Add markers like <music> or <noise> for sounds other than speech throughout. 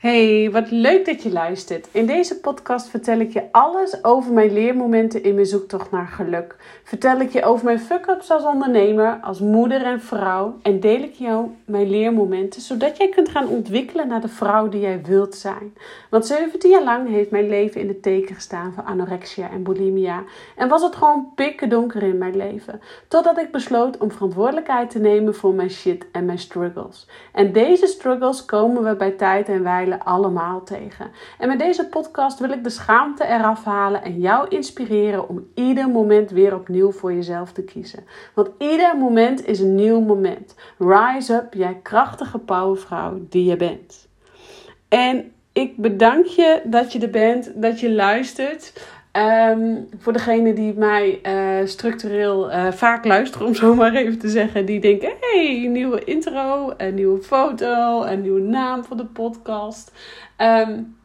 Hey, wat leuk dat je luistert. In deze podcast vertel ik je alles over mijn leermomenten in mijn zoektocht naar geluk. Vertel ik je over mijn fuck-ups als ondernemer, als moeder en vrouw. En deel ik jou mijn leermomenten, zodat jij kunt gaan ontwikkelen naar de vrouw die jij wilt zijn. Want 17 jaar lang heeft mijn leven in de teken gestaan van anorexia en bulimia. En was het gewoon pikken donker in mijn leven. Totdat ik besloot om verantwoordelijkheid te nemen voor mijn shit en mijn struggles. En deze struggles komen we bij tijd en wijle allemaal tegen. En met deze podcast wil ik de schaamte eraf halen en jou inspireren om ieder moment weer opnieuw voor jezelf te kiezen. Want ieder moment is een nieuw moment. Rise up, jij krachtige powervrouw die je bent. En ik bedank je dat je er bent, dat je luistert. Ehm, voor degene die mij uh, structureel uh, vaak luisteren, om zo maar even te zeggen, die denken: hey, nieuwe intro, een nieuwe foto, een nieuwe naam voor de podcast. Um,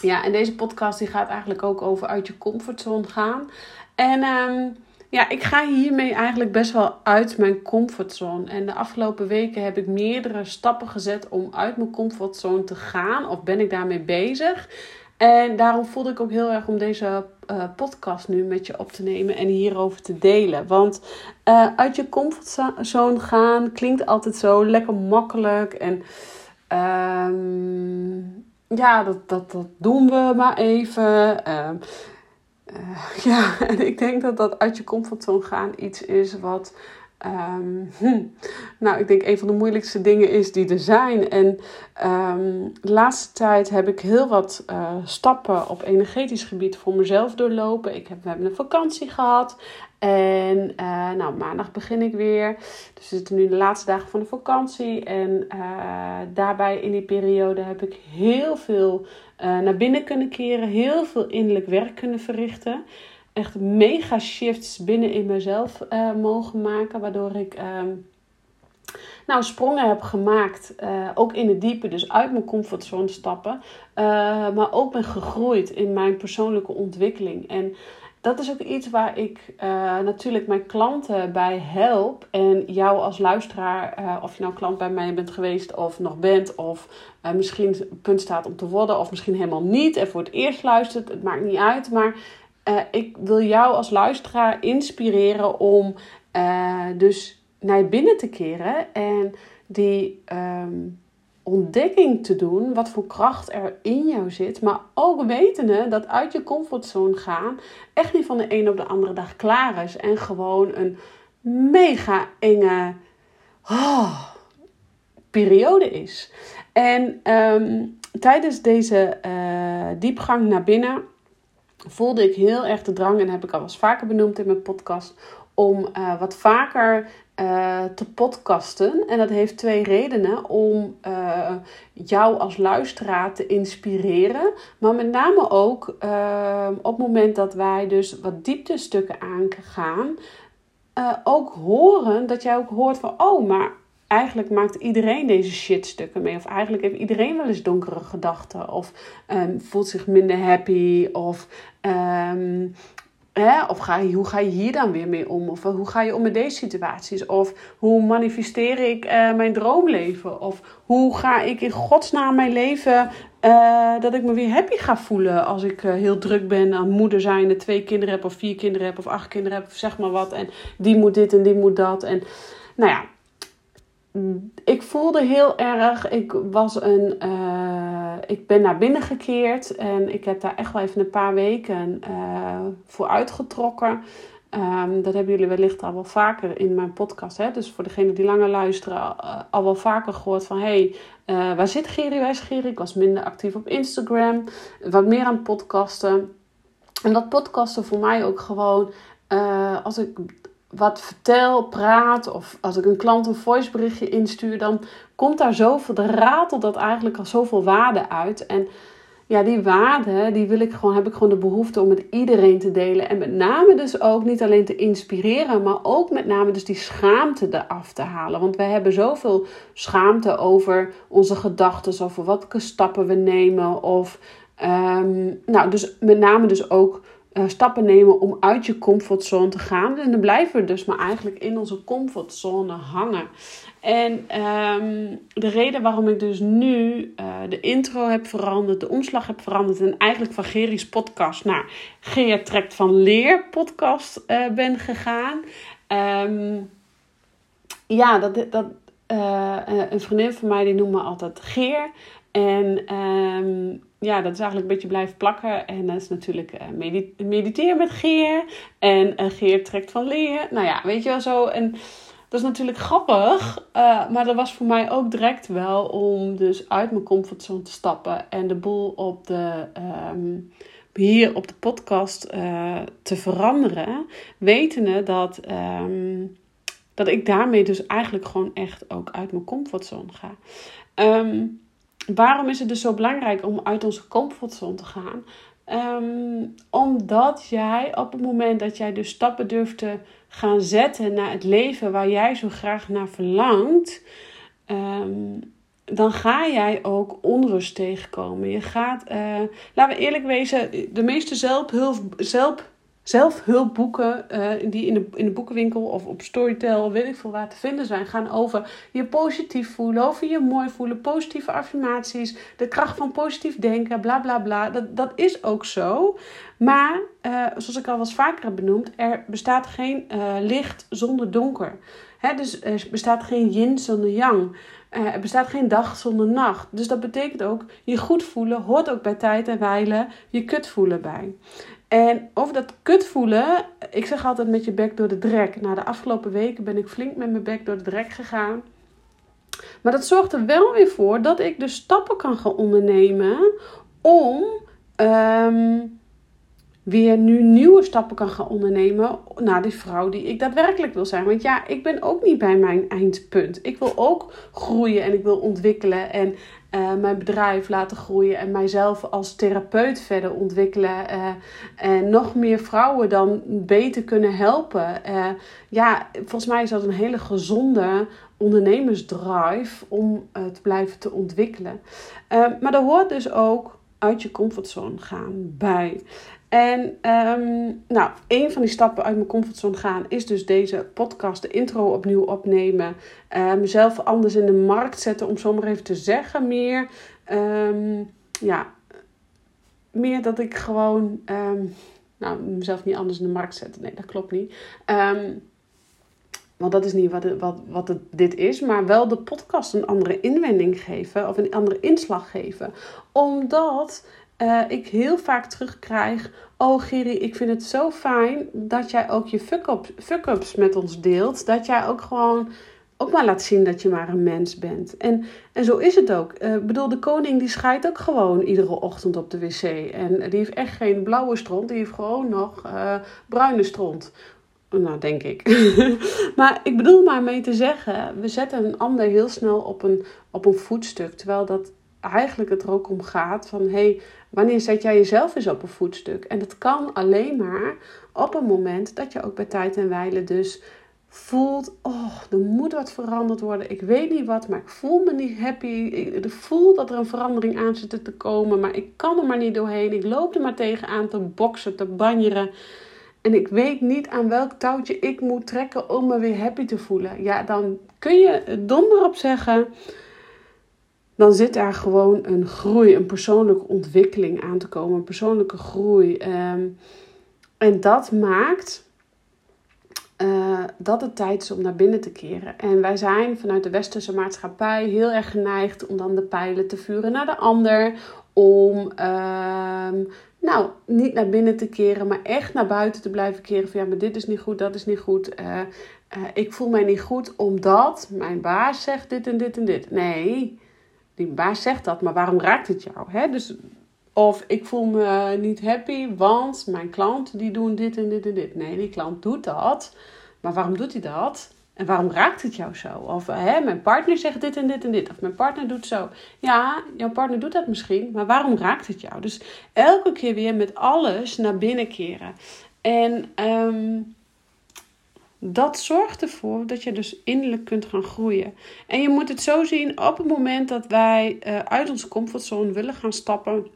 ja, en deze podcast die gaat eigenlijk ook over uit je comfortzone gaan. En um, ja, ik ga hiermee eigenlijk best wel uit mijn comfortzone. En de afgelopen weken heb ik meerdere stappen gezet om uit mijn comfortzone te gaan, of ben ik daarmee bezig. En daarom voelde ik ook heel erg om deze uh, podcast nu met je op te nemen en hierover te delen. Want uh, uit je comfortzone gaan klinkt altijd zo lekker makkelijk. En um, ja, dat, dat, dat doen we maar even. Uh, <laughs> ja, en ik denk dat dat uit je comfortzone gaan iets is wat Um, hm. Nou, ik denk een van de moeilijkste dingen is die er zijn. En um, de laatste tijd heb ik heel wat uh, stappen op energetisch gebied voor mezelf doorlopen. Ik heb, we hebben een vakantie gehad. En uh, nou, maandag begin ik weer. Dus we zitten nu de laatste dagen van de vakantie. En uh, daarbij in die periode heb ik heel veel naar binnen kunnen keren. Heel veel innerlijk werk kunnen verrichten echt mega shifts binnen in mezelf uh, mogen maken. Waardoor ik uh, nou, sprongen heb gemaakt. Uh, ook in het diepe, dus uit mijn comfortzone stappen. Eh, maar ook ben gegroeid in mijn persoonlijke ontwikkeling. En dat is ook iets waar ik natuurlijk mijn klanten bij help. En jou als luisteraar, of je nou klant bij mij bent geweest of nog bent. Of misschien punt staat om te worden of misschien helemaal niet. En voor het eerst luistert, het maakt niet uit. Maar uh, ik wil jou als luisteraar inspireren om uh, dus naar binnen te keren en die um, ontdekking te doen, wat voor kracht er in jou zit, maar ook wetende dat uit je comfortzone gaan echt niet van de een op de andere dag klaar is en gewoon een mega enge oh, periode is. En um, tijdens deze uh, diepgang naar binnen voelde ik heel erg de drang, en heb ik al eens vaker benoemd in mijn podcast, om uh, wat vaker uh, te podcasten. En dat heeft twee redenen. Om uh, jou als luisteraar te inspireren. Maar met name ook op het moment dat wij dus wat dieptestukken aangaan. ook horen dat jij ook hoort van, oh, maar eigenlijk maakt iedereen deze shitstukken mee. Of eigenlijk heeft iedereen wel eens donkere gedachten. Of um, voelt zich minder happy. Of, um, hè, of ga hoe ga je hier dan weer mee om? Of hoe ga je om met deze situaties? Of hoe manifesteer ik uh, mijn droomleven? Of hoe ga ik in godsnaam mijn leven uh, dat ik me weer happy ga voelen als ik heel druk ben aan moeder zijn, en twee kinderen heb, of vier kinderen heb, of acht kinderen heb, of zeg maar wat. En die moet dit en die moet dat. En nou ja, ik voelde heel erg, ik was een, uh, ik ben naar binnen gekeerd en ik heb daar echt wel even een paar weken uh, voor uitgetrokken. Um, dat hebben jullie wellicht al wel vaker in mijn podcast. Hè? Dus voor degenen die langer luisteren, uh, al wel vaker gehoord van: hey, waar zit Geri? Waar is Geri? Ik was minder actief op Instagram, wat meer aan podcasten. En dat podcasten voor mij ook gewoon, als ik wat vertel, praat of als ik een klant een voiceberichtje instuur, dan komt daar zoveel, de ratelt dat eigenlijk al zoveel waarde uit. En ja, die waarde, die wil ik gewoon, heb ik gewoon de behoefte om met iedereen te delen. En met name dus ook niet alleen te inspireren, maar ook met name dus die schaamte eraf te halen. Want wij hebben zoveel schaamte over onze gedachten, over welke stappen we nemen. Of, um, nou, dus met name dus ook stappen nemen om uit je comfortzone te gaan. En dan blijven we dus maar eigenlijk in onze comfortzone hangen. En ehm, de reden waarom ik dus nu uh, de intro heb veranderd, de omslag heb veranderd en eigenlijk van Geri's podcast naar Geer trekt van leer podcast uh, ben gegaan. Um, ja, dat, dat, een vriendin van mij die noemt me altijd Geer. En um, ja, dat is eigenlijk een beetje blijven plakken. En dat is natuurlijk uh, mediteren met Geer. En uh, Geer trekt van leer. Nou ja, weet je wel zo. En dat is natuurlijk grappig, uh, maar dat was voor mij ook direct wel om dus uit mijn comfortzone te stappen en de boel op de, um, hier op de podcast te veranderen. Wetende dat, um, dat ik daarmee dus eigenlijk gewoon echt ook uit mijn comfortzone ga. Um, waarom is het dus zo belangrijk om uit onze comfortzone te gaan? Um, omdat jij op het moment dat jij dus stappen durft te gaan zetten naar het leven waar jij zo graag naar verlangt, um, dan ga jij ook onrust tegenkomen. Je gaat, uh, laten we eerlijk wezen, de meeste zelfhulp, zelf, zelfhulpboeken uh, die in de, in de boekenwinkel of op Storytel, weet ik veel waar te vinden zijn, gaan over je positief voelen, over je mooi voelen, positieve affirmaties, de kracht van positief denken, bla bla bla. Dat, dat is ook zo. Maar, uh, zoals ik al was vaker heb benoemd, er bestaat geen uh, licht zonder donker. Hè, dus er bestaat geen yin zonder yang. Er bestaat geen dag zonder nacht. Dus dat betekent ook, je goed voelen hoort ook bij tijd en wijlen je kut voelen bij. En over dat kut voelen, ik zeg altijd met je bek door de drek. Na de afgelopen weken ben ik flink met mijn bek door de drek gegaan. Maar dat zorgt er wel weer voor dat ik dus stappen kan gaan ondernemen om um, weer nu nieuwe stappen kan gaan ondernemen naar die vrouw die ik daadwerkelijk wil zijn. Want ja, ik ben ook niet bij mijn eindpunt. Ik wil ook groeien en ik wil ontwikkelen en uh, mijn bedrijf laten groeien en mijzelf als therapeut verder ontwikkelen. Uh, en nog meer vrouwen dan beter kunnen helpen. Uh, ja, volgens mij is dat een hele gezonde ondernemersdrive om te blijven te ontwikkelen. maar er hoort dus ook uit je comfortzone gaan bij. En um, nou, een van die stappen uit mijn comfortzone gaan is dus deze podcast, de intro opnieuw opnemen. Uh, mezelf anders in de markt zetten, om zomaar even te zeggen. Meer, um, ja, meer dat ik gewoon, nou, mezelf niet anders in de markt zetten. Nee, dat klopt niet. want dat is niet wat, wat, wat dit is, maar wel de podcast een andere inwending geven of een andere inslag geven. Omdat uh, ik heel vaak terugkrijg: Oh, Giri, ik vind het zo fijn dat jij ook je fuck-ups met ons deelt. Dat jij ook gewoon ook maar laat zien dat je maar een mens bent. En, en zo is het ook. Ik uh, bedoel, de koning die scheidt ook gewoon iedere ochtend op de wc. En die heeft echt geen blauwe stront, die heeft gewoon nog uh, bruine stront. Nou, denk ik. <laughs> maar ik bedoel maar mee te zeggen, we zetten een ander heel snel op een, op een voetstuk. Terwijl dat eigenlijk het er ook om gaat van... hey, wanneer zet jij jezelf eens op een voetstuk? En dat kan alleen maar op een moment dat je ook bij tijd en wijle dus voelt... oh, er moet wat veranderd worden. Ik weet niet wat, maar ik voel me niet happy. Ik voel dat er een verandering aan zit te komen... maar ik kan er maar niet doorheen. Ik loop er maar tegenaan te boksen, te banjeren... En ik weet niet aan welk touwtje ik moet trekken om me weer happy te voelen. Ja, dan kun je donder op zeggen dan zit daar gewoon een groei, een persoonlijke ontwikkeling aan te komen, een persoonlijke groei. Um, en dat maakt uh, dat het tijd is om naar binnen te keren. En wij zijn vanuit de westerse maatschappij heel erg geneigd om dan de pijlen te vuren naar de ander. Om um, nou, niet naar binnen te keren, maar echt naar buiten te blijven keren. Van ja, maar dit is niet goed, dat is niet goed. Uh, uh, ik voel mij niet goed omdat mijn baas zegt dit en dit en dit. Nee, die baas zegt dat, maar waarom raakt het jou? Hè? Dus, of ik voel me niet happy, want mijn klant die doen dit en dit en dit. Nee, die klant doet dat. Maar waarom doet hij dat? En waarom raakt het jou zo? Of hè, mijn partner zegt dit en dit en dit. Of mijn partner doet zo. Ja, jouw partner doet dat misschien. Maar waarom raakt het jou? Dus elke keer weer met alles naar binnen keren. En um, dat zorgt ervoor dat je dus innerlijk kunt gaan groeien. En je moet het zo zien op het moment dat wij uh, uit onze comfortzone willen gaan stappen,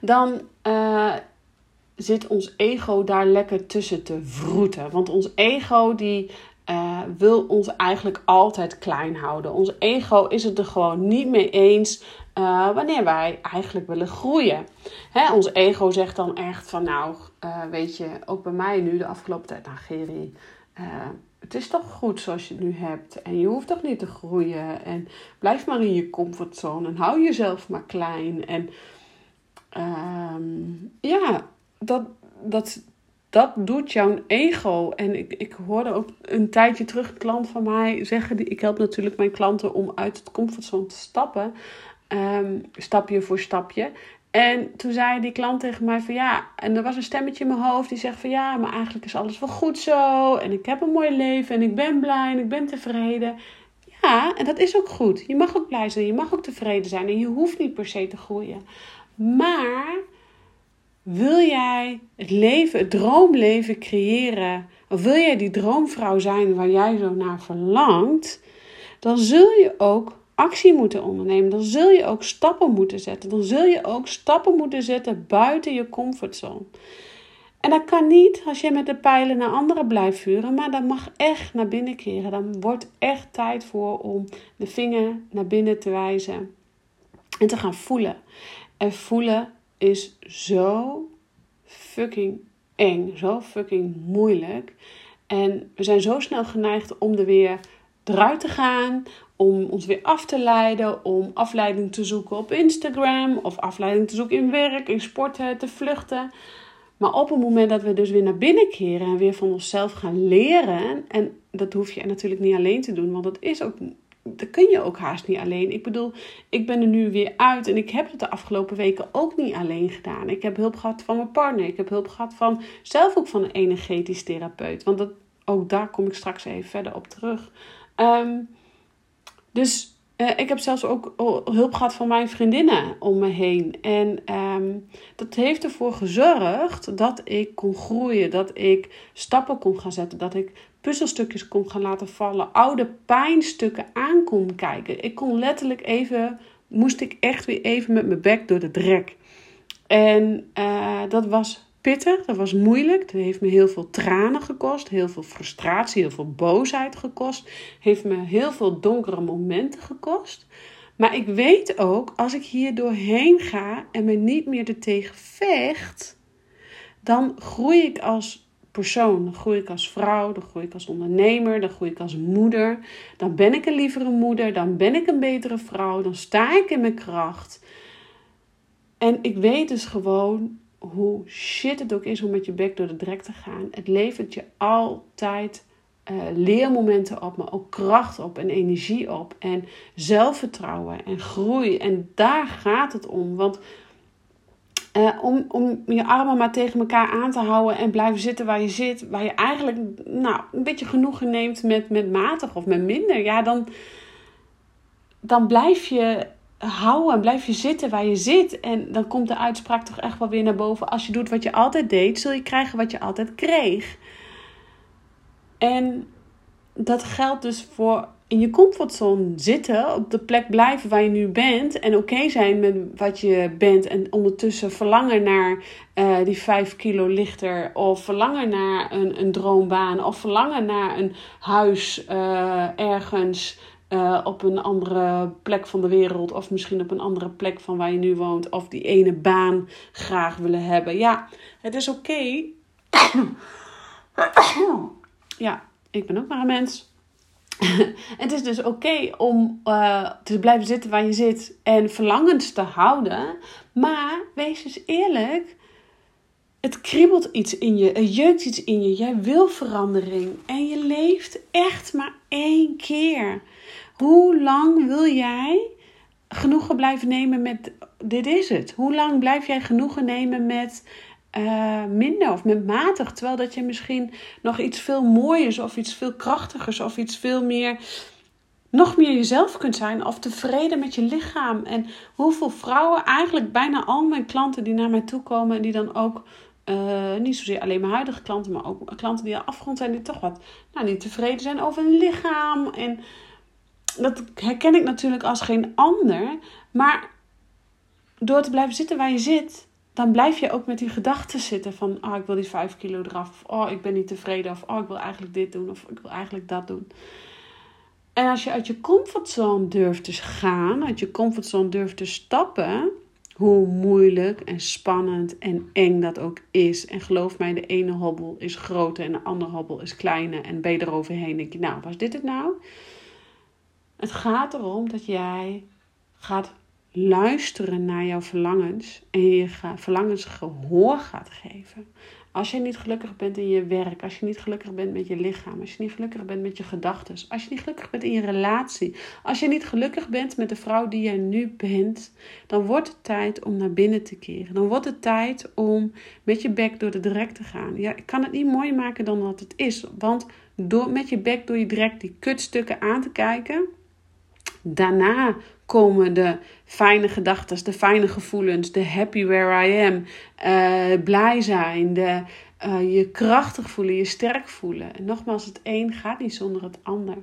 dan uh, zit ons ego daar lekker tussen te vroeten. Want ons ego die uh, wil ons eigenlijk altijd klein houden. Ons ego is het er gewoon niet mee eens uh, wanneer wij eigenlijk willen groeien. Hè, ons ego zegt dan echt van nou, uh, weet je, ook bij mij nu de afgelopen tijd, nou Geri, het is toch goed zoals je het nu hebt. En je hoeft toch niet te groeien. En blijf maar in je comfortzone en hou jezelf maar klein. En um, ja, dat, dat, dat doet jouw ego. En ik, ik hoorde ook een tijdje terug een klant van mij zeggen: die, ik help natuurlijk mijn klanten om uit het comfortzone te stappen, um, stapje voor stapje. En toen zei die klant tegen mij van ja, en er was een stemmetje in mijn hoofd die zegt van ja, maar eigenlijk is alles wel goed zo. En ik heb een mooi leven en ik ben blij en ik ben tevreden. Ja, en dat is ook goed. Je mag ook blij zijn, je mag ook tevreden zijn en je hoeft niet per se te groeien. Maar wil jij het leven, het droomleven creëren? Of wil jij die droomvrouw zijn waar jij zo naar verlangt? Dan zul je ook actie moeten ondernemen. Dan zul je ook stappen moeten zetten. Dan zul je ook stappen moeten zetten buiten je comfortzone. En dat kan niet als je met de pijlen naar anderen blijft vuren, maar dat mag echt naar binnen keren. Dan wordt echt tijd voor om de vinger naar binnen te wijzen en te gaan voelen. En voelen is zo fucking eng, zo fucking moeilijk. En we zijn zo snel geneigd om er weer eruit gaan, om ons weer af te leiden, om afleiding te zoeken op Instagram of afleiding te zoeken in werk, in sporten, te vluchten. Maar op het moment dat we dus weer naar binnen keren en weer van onszelf gaan leren, en dat hoef je natuurlijk niet alleen te doen, want dat is ook dat kun je ook haast niet alleen. Ik bedoel, ik ben er nu weer uit en ik heb het de afgelopen weken ook niet alleen gedaan. Ik heb hulp gehad van mijn partner. Ik heb hulp gehad van zelf ook van een energetisch therapeut. Want dat, ook daar kom ik straks even verder op terug. Um, dus uh, ik heb zelfs ook hulp gehad van mijn vriendinnen om me heen. En um, dat heeft ervoor gezorgd dat ik kon groeien, dat ik stappen kon gaan zetten, dat ik puzzelstukjes kon gaan laten vallen, oude pijnstukken aan kon kijken. Ik kon letterlijk even, moest ik echt weer even met mijn bek door de drek. En uh, dat was pittig, dat was moeilijk. Het heeft me heel veel tranen gekost, heel veel frustratie, heel veel boosheid gekost. Heeft me heel veel donkere momenten gekost. Maar ik weet ook, als ik hier doorheen ga en me niet meer ertegen vecht, dan groei ik als persoon. Dan groei ik als vrouw, dan groei ik als ondernemer, dan groei ik als moeder. Dan ben ik een lievere moeder, dan ben ik een betere vrouw, dan sta ik in mijn kracht. En ik weet dus gewoon hoe shit het ook is om met je bek door de drek te gaan. Het levert je altijd uh, leermomenten op, maar ook kracht op en energie op. En zelfvertrouwen en groei. En daar gaat het om. Want uh, om, om je armen maar tegen elkaar aan te houden en blijven zitten waar je zit, waar je eigenlijk nou, een beetje genoegen neemt met, met matig of met minder, ja, dan, dan blijf je houden en blijf je zitten waar je zit. En dan komt de uitspraak toch echt wel weer naar boven. Als je doet wat je altijd deed, zul je krijgen wat je altijd kreeg. En dat geldt dus voor in je comfortzone zitten, op de plek blijven waar je nu bent en oké zijn met wat je bent en ondertussen verlangen naar uh, die 5 kilo lichter of verlangen naar een, een droombaan of verlangen naar een huis uh, ergens uh, op een andere plek van de wereld of misschien op een andere plek van waar je nu woont of die ene baan graag willen hebben. Ja, het is oké. <coughs> ja, ik ben ook maar een mens. <laughs> het is dus oké om uh, te blijven zitten waar je zit en verlangens te houden. Maar wees eens eerlijk. Het kriebelt iets in je, er jeukt iets in je. Jij wil verandering en je leeft echt maar één keer. Hoe lang wil jij genoegen blijven nemen met dit is het? Hoe lang blijf jij genoegen nemen met uh, minder of met matig. Terwijl dat je misschien nog iets veel mooiers of iets veel krachtigers of iets veel meer, nog meer jezelf kunt zijn of tevreden met je lichaam. En hoeveel vrouwen, eigenlijk bijna al mijn klanten die naar mij toe komen en die dan ook. Uh, niet zozeer alleen mijn huidige klanten, maar ook klanten die al afgerond zijn, die toch wat nou, niet tevreden zijn over hun lichaam. En dat herken ik natuurlijk als geen ander. Maar door te blijven zitten waar je zit, dan blijf je ook met die gedachten zitten van, oh, ik wil die 5 kilo eraf. Oh, ik ben niet tevreden. Of, oh, ik wil eigenlijk dit doen. Of, ik wil eigenlijk dat doen. En als je uit je comfortzone durft te gaan, uit je comfortzone durft te stappen, hoe moeilijk en spannend en eng dat ook is. En geloof mij, de ene hobbel is groter en de andere hobbel is kleiner. En ben je eroverheen, denk je, nou, was dit het nou? Het gaat erom dat jij gaat luisteren naar jouw verlangens en je verlangens gehoor gaat geven. Als je niet gelukkig bent in je werk, als je niet gelukkig bent met je lichaam, als je niet gelukkig bent met je gedachten, als je niet gelukkig bent in je relatie, als je niet gelukkig bent met de vrouw die jij nu bent, dan wordt het tijd om naar binnen te keren. Dan wordt het tijd om met je bek door de drek te gaan. Ja, ik kan het niet mooier maken dan wat het is, want door met je bek door je drek die kutstukken aan te kijken, daarna komen de fijne gedachten, de fijne gevoelens, de happy where I am, uh, blij zijn, de, uh, je krachtig voelen, je sterk voelen. En nogmaals, het een gaat niet zonder het ander.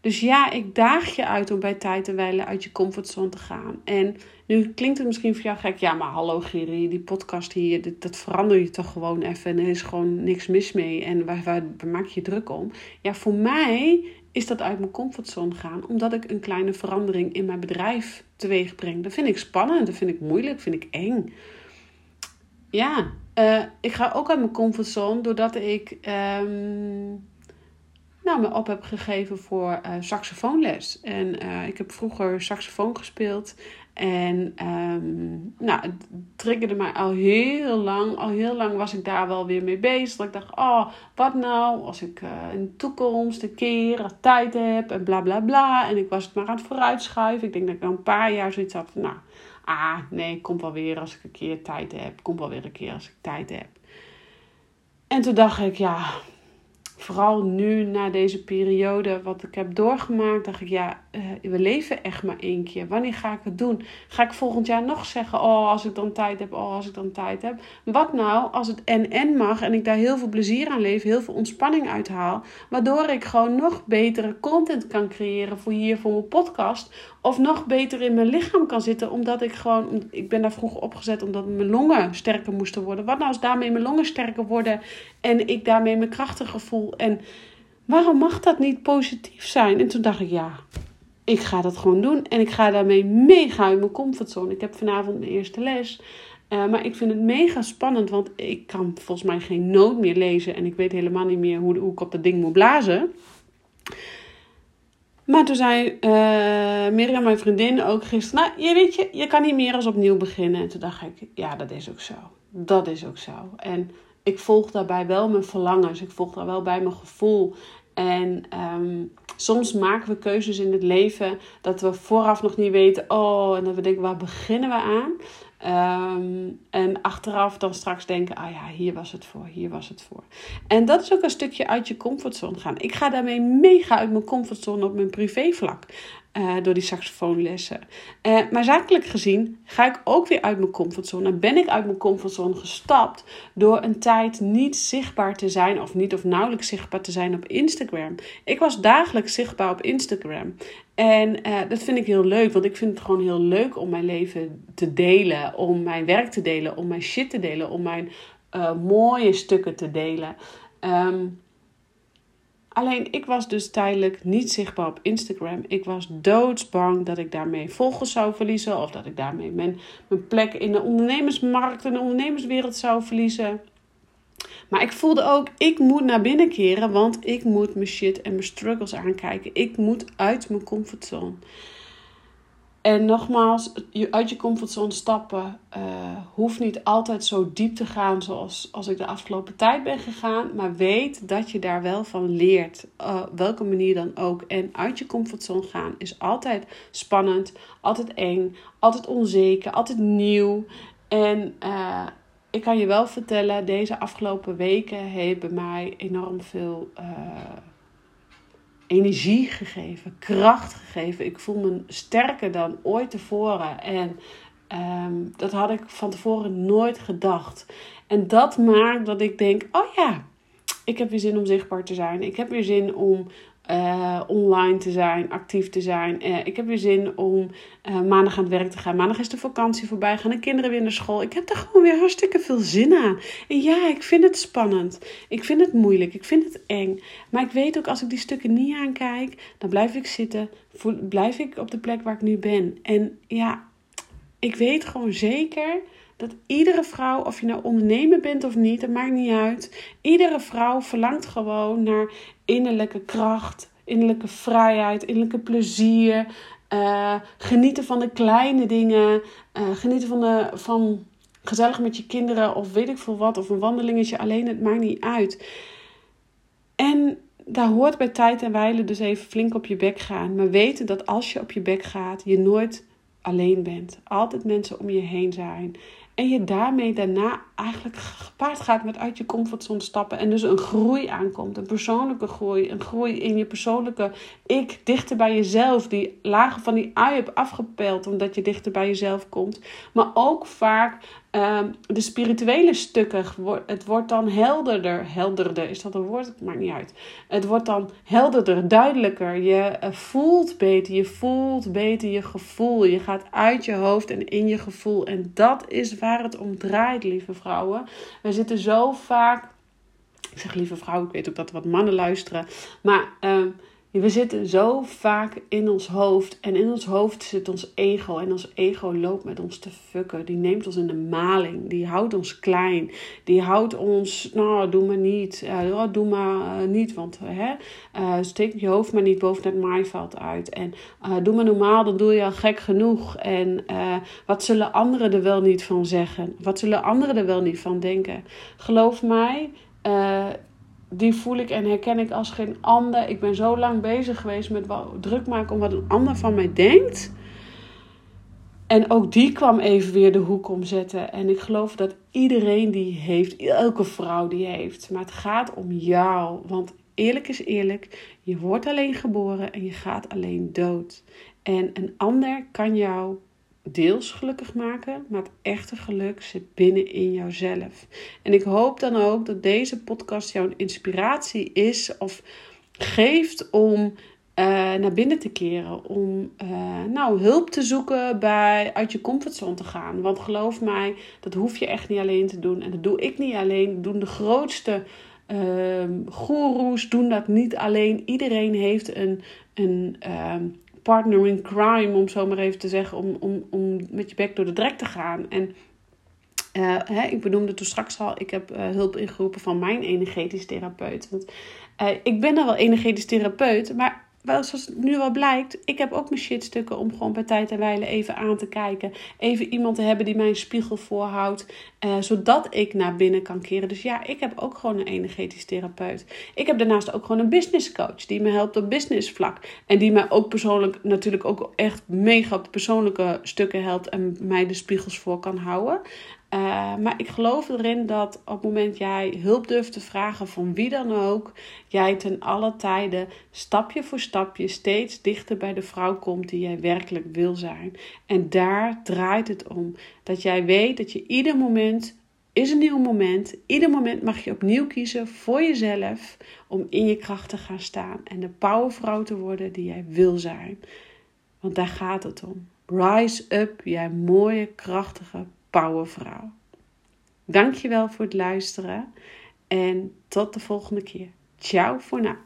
Dus ja, ik daag je uit om bij tijd en wijle uit je comfortzone te gaan. En nu klinkt het misschien voor jou gek. Ja, maar hallo Giri, die podcast hier, dat, verander je toch gewoon even. En er is gewoon niks mis mee. En waar, waar, waar maak je druk om? Ja, voor mij is dat uit mijn comfortzone gaan, omdat ik een kleine verandering in mijn bedrijf teweeg breng. Dat vind ik spannend, dat vind ik moeilijk, vind ik eng. Ja, uh, ik ga ook uit mijn comfortzone doordat ik um, nou, me op heb gegeven voor uh, saxofoonles. En uh, ik heb vroeger saxofoon gespeeld en um, nou, het triggerde mij al heel lang. Al heel lang was ik daar wel weer mee bezig. Dat ik dacht, oh, wat nou als ik uh, in de toekomst een keer tijd heb en bla bla bla. En ik was het maar aan het vooruitschuiven. Ik denk dat ik al een paar jaar zoiets had van, nou, ah, nee, komt wel weer als ik een keer tijd heb. Komt wel weer een keer als ik tijd heb. En toen dacht ik, ja, vooral nu na deze periode, wat ik heb doorgemaakt, dacht ik, ja, uh, we leven echt maar één keer. Wanneer ga ik het doen? Ga ik volgend jaar nog zeggen, oh, als ik dan tijd heb, oh, als ik dan tijd heb. Wat nou als het en-en mag en ik daar heel veel plezier aan leef, heel veel ontspanning uithaal, waardoor ik gewoon nog betere content kan creëren voor hier, voor mijn podcast, of nog beter in mijn lichaam kan zitten, omdat ik gewoon, ik ben daar vroeger opgezet omdat mijn longen sterker moesten worden. Wat nou als daarmee mijn longen sterker worden en ik daarmee mijn krachtiger voel? En waarom mag dat niet positief zijn? En toen dacht ik, ja, ik ga dat gewoon doen. En ik ga daarmee mega uit mijn comfortzone. Ik heb vanavond mijn eerste les. Uh, maar ik vind het mega spannend, want ik kan volgens mij geen noot meer lezen. En ik weet helemaal niet meer hoe, ik op dat ding moet blazen. Maar toen zei uh, Mirjam, mijn vriendin, ook gisteren... Nou, je weet je, je kan niet meer als opnieuw beginnen. En toen dacht ik, ja, dat is ook zo. Dat is ook zo. En ik volg daarbij wel mijn verlangens. Ik volg daar wel bij mijn gevoel. En um, soms maken we keuzes in het leven dat we vooraf nog niet weten. Oh, en dat we denken, waar beginnen we aan? Um, en achteraf dan straks denken, ah ja, hier was het voor, hier was het voor. En dat is ook een stukje uit je comfortzone gaan. Ik ga daarmee mega uit mijn comfortzone op mijn privévlak. Uh, door die saxofoonlessen. Uh, maar zakelijk gezien ga ik ook weer uit mijn comfortzone. En ben ik uit mijn comfortzone gestapt door een tijd niet zichtbaar te zijn of niet of nauwelijks zichtbaar te zijn op Instagram. Ik was dagelijks zichtbaar op Instagram. En uh, dat vind ik heel leuk, want ik vind het gewoon heel leuk om mijn leven te delen, om mijn werk te delen, om mijn shit te delen, om mijn mooie stukken te delen. Um, Alleen ik was dus tijdelijk niet zichtbaar op Instagram. Ik was doodsbang dat ik daarmee volgers zou verliezen. Of dat ik daarmee mijn, mijn plek in de ondernemersmarkt en de ondernemerswereld zou verliezen. Maar ik voelde ook, ik moet naar binnen keren. Want ik moet mijn shit en mijn struggles aankijken. Ik moet uit mijn comfortzone. En nogmaals, uit je comfortzone stappen uh, hoeft niet altijd zo diep te gaan zoals als ik de afgelopen tijd ben gegaan. Maar weet dat je daar wel van leert. Uh, welke manier dan ook. En uit je comfortzone gaan is altijd spannend, altijd eng, altijd onzeker, altijd nieuw. En uh, ik kan je wel vertellen, deze afgelopen weken bij mij enorm veel energie gegeven, kracht gegeven. Ik voel me sterker dan ooit tevoren. En ehm, dat had ik van tevoren nooit gedacht. En dat maakt dat ik denk: oh ja, ik heb weer zin om zichtbaar te zijn. Ik heb weer zin om uh, online te zijn, actief te zijn. Uh, ik heb weer zin om uh, maandag aan het werk te gaan. Maandag is de vakantie voorbij, gaan de kinderen weer naar school. Ik heb er gewoon weer hartstikke veel zin aan. En ja, ik vind het spannend. Ik vind het moeilijk. Ik vind het eng. Maar ik weet ook als ik die stukken niet aankijk, dan blijf ik zitten. Voel, blijf ik op de plek waar ik nu ben. En ja, ik weet gewoon zeker dat iedere vrouw, of je nou ondernemer bent of niet, dat maakt niet uit. Iedere vrouw verlangt gewoon naar innerlijke kracht, innerlijke vrijheid, innerlijke plezier. Uh, genieten van de kleine dingen. Uh, genieten van, de, van gezellig met je kinderen of weet ik veel wat. Of een wandelingetje alleen, het maakt niet uit. En daar hoort bij tijd en wijle dus even flink op je bek gaan. Maar weten dat als je op je bek gaat, je nooit alleen bent. Altijd mensen om je heen zijn. En je daarmee daarna eigenlijk gepaard gaat met uit je comfortzone stappen. En dus een groei aankomt. Een persoonlijke groei. Een groei in je persoonlijke ik. Dichter bij jezelf. Die lagen van die ui hebt afgepeld. Omdat je dichter bij jezelf komt. Maar ook vaak um, de spirituele stukken. Het wordt dan helderder. Helderder, is dat een woord? Het maakt niet uit. Het wordt dan helderder, duidelijker. Je eh, voelt beter. Je voelt beter je gevoel. Je gaat uit je hoofd en in je gevoel. En dat is waar het om draait, lieve vrouwen. We zitten zo vaak. Ik zeg lieve vrouwen, ik weet ook dat er wat mannen luisteren. Maar. Uh, we zitten zo vaak in ons hoofd. En in ons hoofd zit ons ego. En ons ego loopt met ons te fucken. Die neemt ons in de maling. Die houdt ons klein. Die houdt ons, nou, doe maar niet. Uh, doe maar uh, niet, want hè, uh, steek je hoofd maar niet boven het maaiveld uit. En doe maar normaal, dan doe je al gek genoeg. En wat zullen anderen er wel niet van zeggen? Wat zullen anderen er wel niet van denken? Geloof mij die voel ik en herken ik als geen ander. Ik ben zo lang bezig geweest met druk maken om wat een ander van mij denkt. En ook die kwam even weer de hoek omzetten. En ik geloof dat iedereen die heeft, elke vrouw die heeft. Maar het gaat om jou. Want eerlijk is eerlijk, je wordt alleen geboren en je gaat alleen dood. En een ander kan jou deels gelukkig maken, maar het echte geluk zit binnen in jouzelf. En ik hoop dan ook dat deze podcast jouw inspiratie is of geeft om uh, naar binnen te keren. Om uh, nou, hulp te zoeken bij uit je comfortzone te gaan. Want geloof mij, dat hoef je echt niet alleen te doen. En dat doe ik niet alleen. Doen de grootste uh, goeroes doen dat niet alleen. Iedereen heeft een, een ehm, partner in crime, om zo maar even te zeggen, om, om, om met je bek door de drek te gaan. En uh, hè, ik benoemde toen straks al, ik heb uh, hulp ingeroepen van mijn energetisch therapeut. Want uh, ik ben dan wel energetisch therapeut, maar wel, zoals nu wel blijkt, ik heb ook mijn shitstukken om gewoon bij tijd en wijle even aan te kijken. Even iemand te hebben die mij een spiegel voorhoudt, uh, zodat ik naar binnen kan keren. Dus ja, ik heb ook gewoon een energetisch therapeut. Ik heb daarnaast ook gewoon een business coach die me helpt op business vlak. En die mij ook persoonlijk natuurlijk ook echt mega op persoonlijke stukken helpt en mij de spiegels voor kan houden. Uh, maar ik geloof erin dat op het moment jij hulp durft te vragen van wie dan ook, jij ten alle tijden stapje voor stapje steeds dichter bij de vrouw komt die jij werkelijk wil zijn. En daar draait het om. Dat jij weet dat je ieder moment is een nieuw moment. Ieder moment mag je opnieuw kiezen voor jezelf om in je kracht te gaan staan en de powervrouw te worden die jij wil zijn. Want daar gaat het om. Rise up, jij mooie, krachtige, powervrouw. Dankjewel voor het luisteren en tot de volgende keer. Ciao voor nu.